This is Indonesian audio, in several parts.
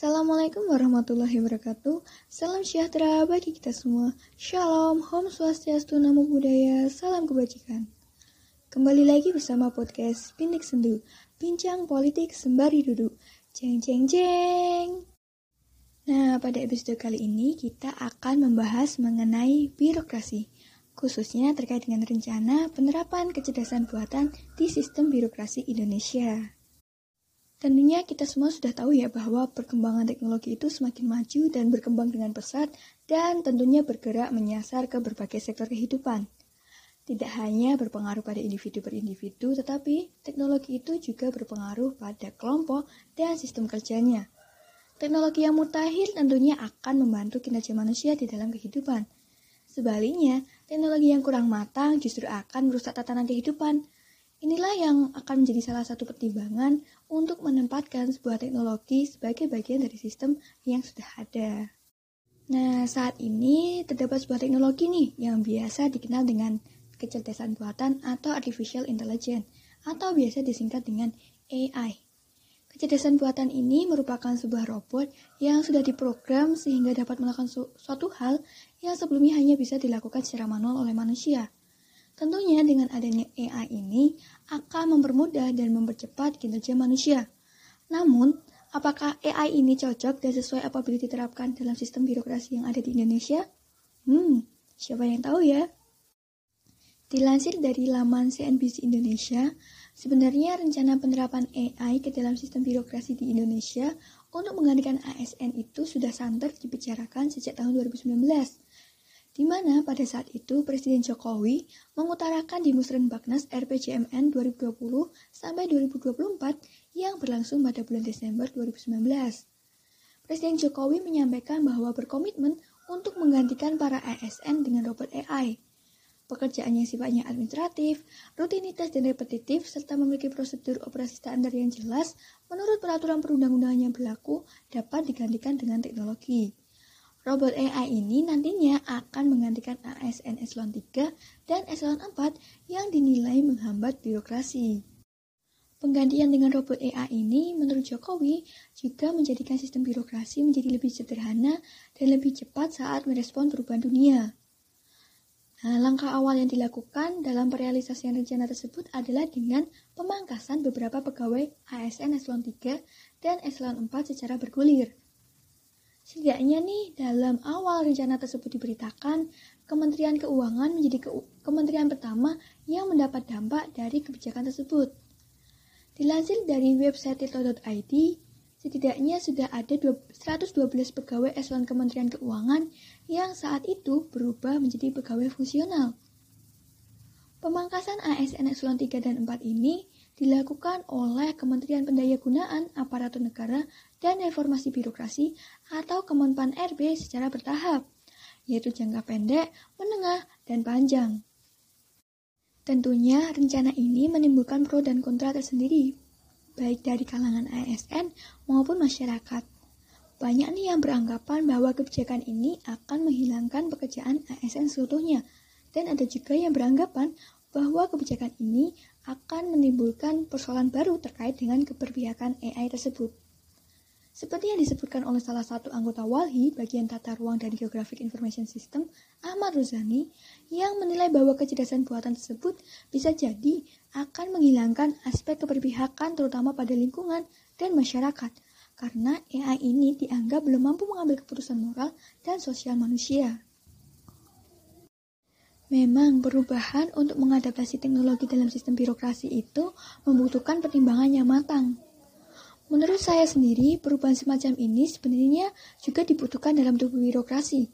Assalamualaikum warahmatullahi wabarakatuh. Salam sejahtera bagi kita semua. Shalom, Om Swastiastu, Namo Buddhaya, Salam Kebajikan. Kembali lagi bersama podcast Pindik Sendu, Bincang Politik Sembari Duduk. Jeng jeng jeng. Nah, pada episode kali ini kita akan membahas mengenai birokrasi, khususnya terkait dengan rencana penerapan kecerdasan buatan di sistem birokrasi Indonesia. Tentunya kita semua sudah tahu ya bahwa perkembangan teknologi itu semakin maju dan berkembang dengan pesat dan tentunya bergerak menyasar ke berbagai sektor kehidupan. Tidak hanya berpengaruh pada individu per individu, tetapi teknologi itu juga berpengaruh pada kelompok dan sistem kerjanya. Teknologi yang mutakhir tentunya akan membantu kinerja manusia di dalam kehidupan. Sebaliknya, teknologi yang kurang matang justru akan merusak tatanan kehidupan. Inilah yang akan menjadi salah satu pertimbangan untuk menempatkan sebuah teknologi sebagai bagian dari sistem yang sudah ada. Nah, saat ini terdapat sebuah teknologi nih yang biasa dikenal dengan kecerdasan buatan atau artificial intelligence atau biasa disingkat dengan AI. Kecerdasan buatan ini merupakan sebuah robot yang sudah diprogram sehingga dapat melakukan su suatu hal yang sebelumnya hanya bisa dilakukan secara manual oleh manusia. Tentunya dengan adanya AI ini akan mempermudah dan mempercepat kinerja manusia. Namun, apakah AI ini cocok dan sesuai apabila diterapkan dalam sistem birokrasi yang ada di Indonesia? Hmm, siapa yang tahu ya? Dilansir dari laman CNBC Indonesia, sebenarnya rencana penerapan AI ke dalam sistem birokrasi di Indonesia untuk menggantikan ASN itu sudah santer dibicarakan sejak tahun 2019 di mana pada saat itu Presiden Jokowi mengutarakan di Musrenbaknas RPJMN 2020 sampai 2024 yang berlangsung pada bulan Desember 2019. Presiden Jokowi menyampaikan bahwa berkomitmen untuk menggantikan para ASN dengan robot AI. Pekerjaan yang sifatnya administratif, rutinitas dan repetitif, serta memiliki prosedur operasi standar yang jelas menurut peraturan perundang-undangan yang berlaku dapat digantikan dengan teknologi. Robot AI ini nantinya akan menggantikan ASN eselon 3 dan eselon 4 yang dinilai menghambat birokrasi. Penggantian dengan robot AI ini menurut Jokowi juga menjadikan sistem birokrasi menjadi lebih sederhana dan lebih cepat saat merespon perubahan dunia. Nah, langkah awal yang dilakukan dalam perealisasian rencana tersebut adalah dengan pemangkasan beberapa pegawai ASN eselon 3 dan eselon 4 secara bergulir. Setidaknya nih, dalam awal rencana tersebut diberitakan, Kementerian Keuangan menjadi ke kementerian pertama yang mendapat dampak dari kebijakan tersebut. Dilansir dari website tirto.id, setidaknya sudah ada 112 pegawai eselon Kementerian Keuangan yang saat itu berubah menjadi pegawai fungsional. Pemangkasan ASN eselon 3 dan 4 ini dilakukan oleh Kementerian Pendayagunaan Aparatur Negara dan Reformasi Birokrasi atau Kemenpan RB secara bertahap, yaitu jangka pendek, menengah, dan panjang. Tentunya rencana ini menimbulkan pro dan kontra tersendiri, baik dari kalangan ASN maupun masyarakat. Banyak nih yang beranggapan bahwa kebijakan ini akan menghilangkan pekerjaan ASN seluruhnya, dan ada juga yang beranggapan bahwa kebijakan ini akan menimbulkan persoalan baru terkait dengan keberpihakan AI tersebut. Seperti yang disebutkan oleh salah satu anggota WALHI bagian tata ruang dan Geographic Information System, Ahmad Ruzani, yang menilai bahwa kecerdasan buatan tersebut bisa jadi akan menghilangkan aspek keberpihakan terutama pada lingkungan dan masyarakat, karena AI ini dianggap belum mampu mengambil keputusan moral dan sosial manusia. Memang perubahan untuk mengadaptasi teknologi dalam sistem birokrasi itu membutuhkan pertimbangan yang matang. Menurut saya sendiri, perubahan semacam ini sebenarnya juga dibutuhkan dalam tubuh birokrasi.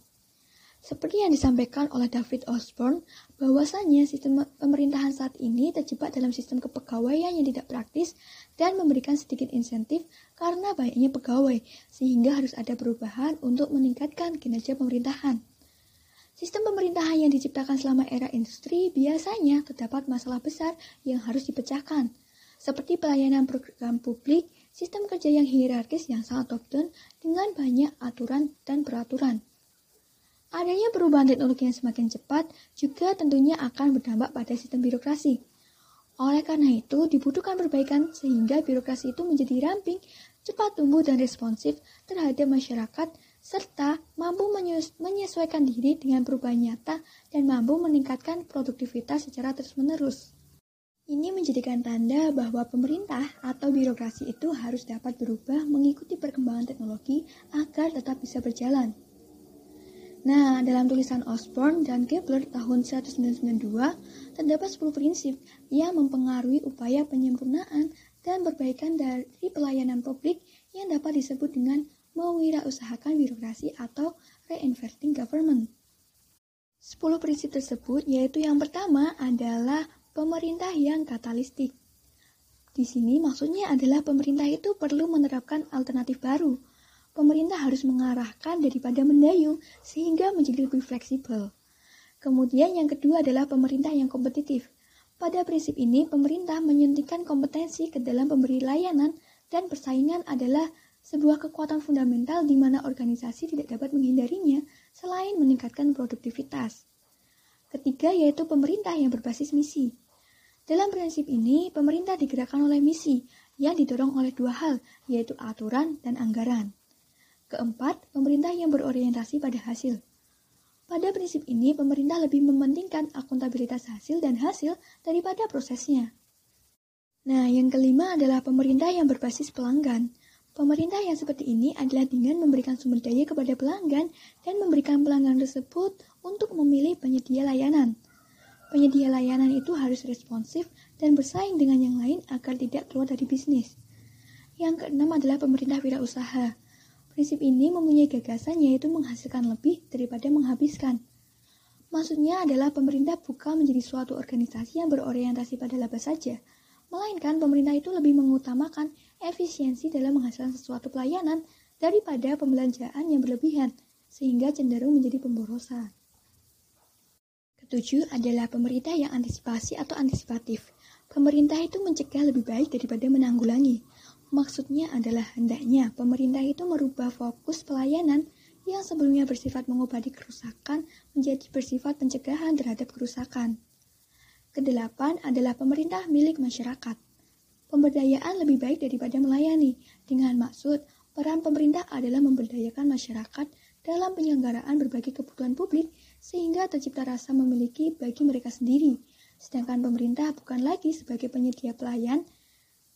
Seperti yang disampaikan oleh David Osborne, bahwasanya sistem pemerintahan saat ini terjebak dalam sistem kepegawaian yang tidak praktis dan memberikan sedikit insentif karena banyaknya pegawai, sehingga harus ada perubahan untuk meningkatkan kinerja pemerintahan. Sistem pemerintahan yang diciptakan selama era industri biasanya terdapat masalah besar yang harus dipecahkan, seperti pelayanan program publik, sistem kerja yang hierarkis yang sangat top-down dengan banyak aturan dan peraturan. Adanya perubahan teknologi yang semakin cepat juga tentunya akan berdampak pada sistem birokrasi. Oleh karena itu, dibutuhkan perbaikan sehingga birokrasi itu menjadi ramping, cepat tumbuh dan responsif terhadap masyarakat, serta mampu menyesuaikan diri dengan perubahan nyata dan mampu meningkatkan produktivitas secara terus-menerus. Ini menjadikan tanda bahwa pemerintah atau birokrasi itu harus dapat berubah mengikuti perkembangan teknologi agar tetap bisa berjalan. Nah, dalam tulisan Osborne dan Kepler tahun 1992, terdapat 10 prinsip yang mempengaruhi upaya penyempurnaan dan perbaikan dari pelayanan publik yang dapat disebut dengan mewirausahakan birokrasi atau reinventing government. 10 prinsip tersebut yaitu yang pertama adalah pemerintah yang katalistik. Di sini maksudnya adalah pemerintah itu perlu menerapkan alternatif baru. Pemerintah harus mengarahkan daripada mendayung sehingga menjadi lebih fleksibel. Kemudian yang kedua adalah pemerintah yang kompetitif. Pada prinsip ini, pemerintah menyuntikkan kompetensi ke dalam pemberi layanan dan persaingan adalah sebuah kekuatan fundamental di mana organisasi tidak dapat menghindarinya selain meningkatkan produktivitas. Ketiga yaitu pemerintah yang berbasis misi. Dalam prinsip ini, pemerintah digerakkan oleh misi yang didorong oleh dua hal, yaitu aturan dan anggaran. Keempat, pemerintah yang berorientasi pada hasil. Pada prinsip ini, pemerintah lebih mementingkan akuntabilitas hasil dan hasil daripada prosesnya. Nah, yang kelima adalah pemerintah yang berbasis pelanggan. Pemerintah yang seperti ini adalah dengan memberikan sumber daya kepada pelanggan dan memberikan pelanggan tersebut untuk memilih penyedia layanan. Penyedia layanan itu harus responsif dan bersaing dengan yang lain agar tidak keluar dari bisnis. Yang keenam adalah pemerintah wirausaha. Prinsip ini mempunyai gagasan yaitu menghasilkan lebih daripada menghabiskan. Maksudnya adalah pemerintah bukan menjadi suatu organisasi yang berorientasi pada laba saja, melainkan pemerintah itu lebih mengutamakan efisiensi dalam menghasilkan sesuatu pelayanan daripada pembelanjaan yang berlebihan, sehingga cenderung menjadi pemborosan. Ketujuh adalah pemerintah yang antisipasi atau antisipatif. Pemerintah itu mencegah lebih baik daripada menanggulangi. Maksudnya adalah hendaknya pemerintah itu merubah fokus pelayanan yang sebelumnya bersifat mengobati kerusakan menjadi bersifat pencegahan terhadap kerusakan. Kedelapan adalah pemerintah milik masyarakat. Pemberdayaan lebih baik daripada melayani, dengan maksud peran pemerintah adalah memberdayakan masyarakat dalam penyelenggaraan berbagai kebutuhan publik sehingga tercipta rasa memiliki bagi mereka sendiri. Sedangkan pemerintah bukan lagi sebagai penyedia pelayan,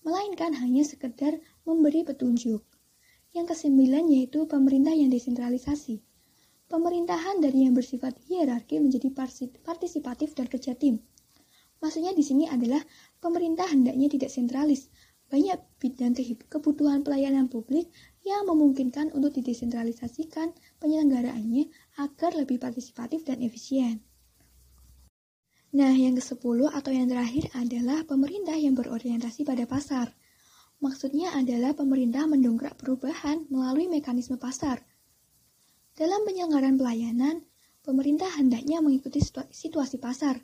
melainkan hanya sekedar memberi petunjuk. Yang kesembilan yaitu pemerintah yang desentralisasi. Pemerintahan dari yang bersifat hierarki menjadi partisipatif dan kerja tim. Maksudnya di sini adalah pemerintah hendaknya tidak sentralis. Banyak bidang kebutuhan pelayanan publik yang memungkinkan untuk didesentralisasikan penyelenggaraannya agar lebih partisipatif dan efisien. Nah, yang ke-10 atau yang terakhir adalah pemerintah yang berorientasi pada pasar. Maksudnya adalah pemerintah mendongkrak perubahan melalui mekanisme pasar. Dalam penyelenggaraan pelayanan, pemerintah hendaknya mengikuti situasi pasar,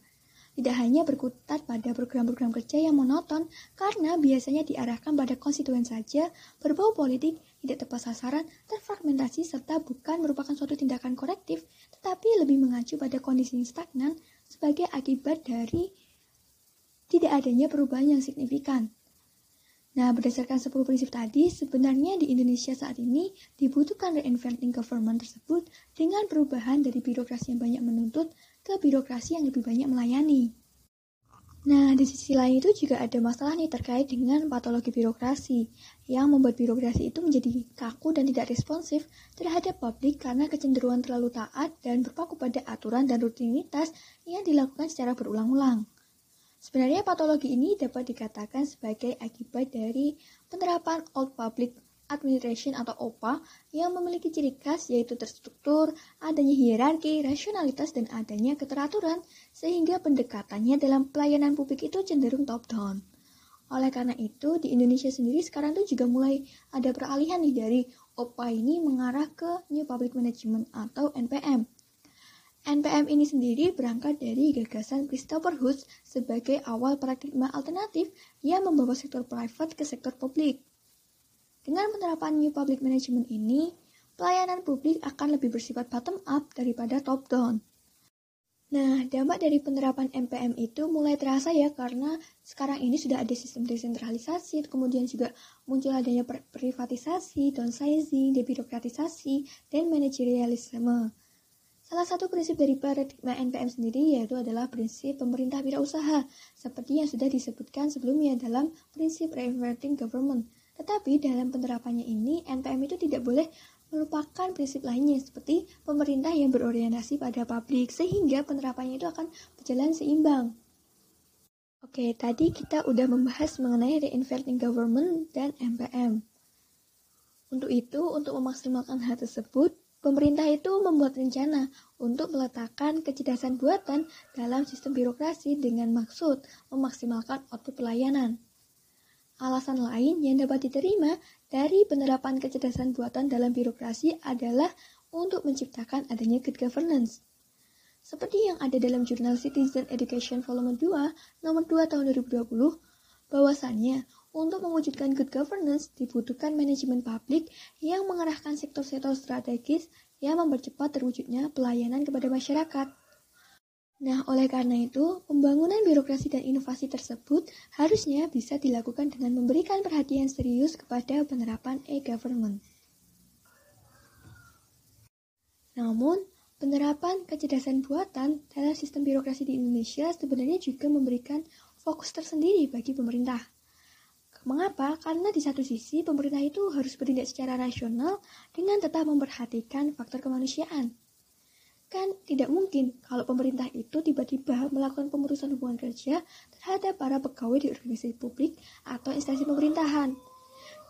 tidak hanya berkutat pada program-program kerja yang monoton karena biasanya diarahkan pada konstituen saja, berbau politik, tidak tepat sasaran, terfragmentasi serta bukan merupakan suatu tindakan korektif, tetapi lebih mengacu pada kondisi stagnan sebagai akibat dari tidak adanya perubahan yang signifikan. Nah, berdasarkan 10 prinsip tadi, sebenarnya di Indonesia saat ini dibutuhkan reinventing government tersebut dengan perubahan dari birokrasi yang banyak menuntut ke birokrasi yang lebih banyak melayani. Nah, di sisi lain itu juga ada masalah nih terkait dengan patologi birokrasi yang membuat birokrasi itu menjadi kaku dan tidak responsif terhadap publik karena kecenderungan terlalu taat dan berpaku pada aturan dan rutinitas yang dilakukan secara berulang-ulang. Sebenarnya patologi ini dapat dikatakan sebagai akibat dari penerapan old public Administration atau OPA yang memiliki ciri khas yaitu terstruktur, adanya hierarki, rasionalitas, dan adanya keteraturan sehingga pendekatannya dalam pelayanan publik itu cenderung top-down. Oleh karena itu, di Indonesia sendiri sekarang tuh juga mulai ada peralihan nih dari OPA ini mengarah ke New Public Management atau NPM. NPM ini sendiri berangkat dari gagasan Christopher Hughes sebagai awal paradigma alternatif yang membawa sektor private ke sektor publik. Dengan penerapan New Public Management ini, pelayanan publik akan lebih bersifat bottom up daripada top down. Nah, dampak dari penerapan MPM itu mulai terasa ya karena sekarang ini sudah ada sistem desentralisasi, kemudian juga muncul adanya privatisasi, downsizing, debirokratisasi, dan manajerialisme. Salah satu prinsip dari paradigma NPM sendiri yaitu adalah prinsip pemerintah wirausaha, seperti yang sudah disebutkan sebelumnya dalam prinsip reinventing government. Tetapi dalam penerapannya ini, NPM itu tidak boleh melupakan prinsip lainnya seperti pemerintah yang berorientasi pada publik sehingga penerapannya itu akan berjalan seimbang. Oke, tadi kita udah membahas mengenai reinventing government dan MPM. Untuk itu, untuk memaksimalkan hal tersebut, pemerintah itu membuat rencana untuk meletakkan kecerdasan buatan dalam sistem birokrasi dengan maksud memaksimalkan output pelayanan. Alasan lain yang dapat diterima dari penerapan kecerdasan buatan dalam birokrasi adalah untuk menciptakan adanya good governance. Seperti yang ada dalam jurnal Citizen Education Volume 2 nomor 2 tahun 2020, bahwasannya untuk mewujudkan good governance dibutuhkan manajemen publik yang mengarahkan sektor-sektor strategis yang mempercepat terwujudnya pelayanan kepada masyarakat. Nah, oleh karena itu, pembangunan birokrasi dan inovasi tersebut harusnya bisa dilakukan dengan memberikan perhatian serius kepada penerapan e-government. Namun, penerapan kecerdasan buatan dalam sistem birokrasi di Indonesia sebenarnya juga memberikan fokus tersendiri bagi pemerintah. Mengapa? Karena di satu sisi pemerintah itu harus bertindak secara rasional dengan tetap memperhatikan faktor kemanusiaan. Kan tidak mungkin kalau pemerintah itu tiba-tiba melakukan pemutusan hubungan kerja terhadap para pegawai di organisasi publik atau instansi pemerintahan.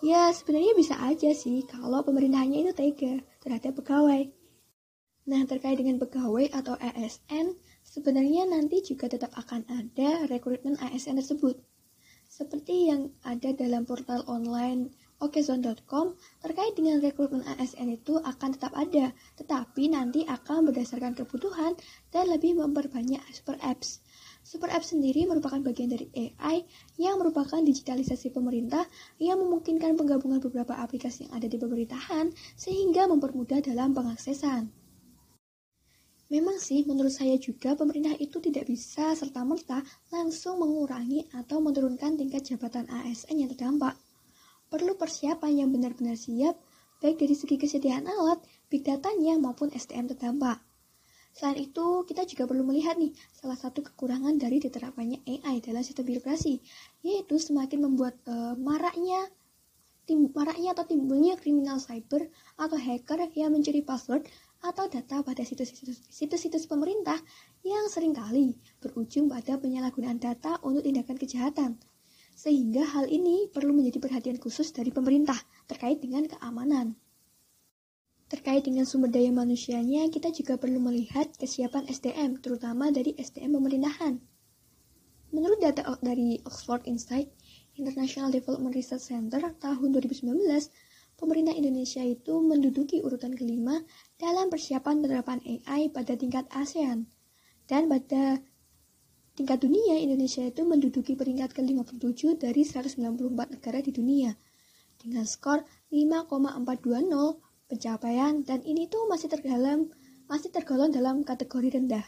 Ya, sebenarnya bisa aja sih kalau pemerintahannya itu tega terhadap pegawai. Nah, terkait dengan pegawai atau ASN, sebenarnya nanti juga tetap akan ada rekrutmen ASN tersebut. Seperti yang ada dalam portal online okezone.com terkait dengan rekrutmen ASN itu akan tetap ada, tetapi nanti akan berdasarkan kebutuhan dan lebih memperbanyak super apps. Super Apps sendiri merupakan bagian dari AI yang merupakan digitalisasi pemerintah yang memungkinkan penggabungan beberapa aplikasi yang ada di pemerintahan sehingga mempermudah dalam pengaksesan. Memang sih, menurut saya juga pemerintah itu tidak bisa serta-merta langsung mengurangi atau menurunkan tingkat jabatan ASN yang terdampak perlu persiapan yang benar-benar siap, baik dari segi kesediaan alat, big datanya maupun SDM terdampak. Selain itu, kita juga perlu melihat nih salah satu kekurangan dari diterapkannya AI dalam sistem birokrasi, yaitu semakin membuat uh, maraknya tim, maraknya atau timbulnya kriminal cyber atau hacker yang mencuri password atau data pada situs-situs pemerintah yang sering kali berujung pada penyalahgunaan data untuk tindakan kejahatan. Sehingga hal ini perlu menjadi perhatian khusus dari pemerintah terkait dengan keamanan. Terkait dengan sumber daya manusianya, kita juga perlu melihat kesiapan SDM, terutama dari SDM pemerintahan. Menurut data dari Oxford Insight International Development Research Center tahun 2019, pemerintah Indonesia itu menduduki urutan kelima dalam persiapan penerapan AI pada tingkat ASEAN. Dan pada Tingkat dunia, Indonesia itu menduduki peringkat ke-57 dari 194 negara di dunia dengan skor 5,420 pencapaian dan ini tuh masih tergolong masih tergolong dalam kategori rendah.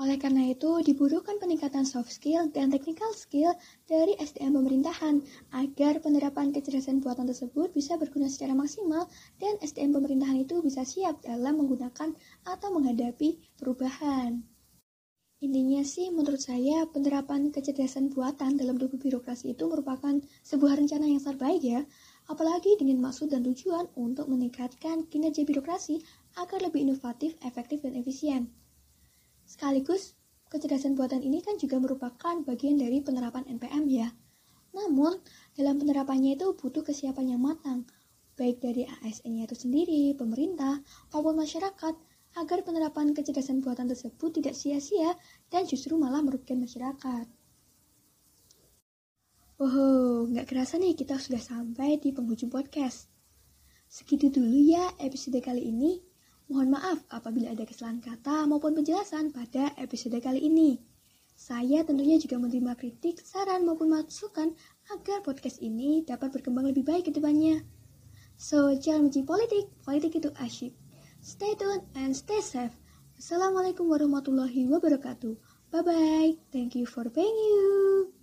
Oleh karena itu, dibutuhkan peningkatan soft skill dan technical skill dari SDM pemerintahan agar penerapan kecerdasan buatan tersebut bisa berguna secara maksimal dan SDM pemerintahan itu bisa siap dalam menggunakan atau menghadapi perubahan. Intinya sih menurut saya penerapan kecerdasan buatan dalam tubuh birokrasi itu merupakan sebuah rencana yang terbaik ya, apalagi dengan maksud dan tujuan untuk meningkatkan kinerja birokrasi agar lebih inovatif, efektif, dan efisien. Sekaligus, kecerdasan buatan ini kan juga merupakan bagian dari penerapan NPM ya. Namun, dalam penerapannya itu butuh kesiapan yang matang, baik dari ASN-nya itu sendiri, pemerintah, maupun masyarakat, agar penerapan kecerdasan buatan tersebut tidak sia-sia dan justru malah merugikan masyarakat. Oh, nggak kerasa nih kita sudah sampai di penghujung podcast. Segitu dulu ya episode kali ini. Mohon maaf apabila ada kesalahan kata maupun penjelasan pada episode kali ini. Saya tentunya juga menerima kritik, saran maupun masukan agar podcast ini dapat berkembang lebih baik ke depannya. So, jangan benci politik, politik itu asyik. Stay tuned and stay safe. Assalamualaikum warahmatullahi wabarakatuh. Bye bye. Thank you for paying you.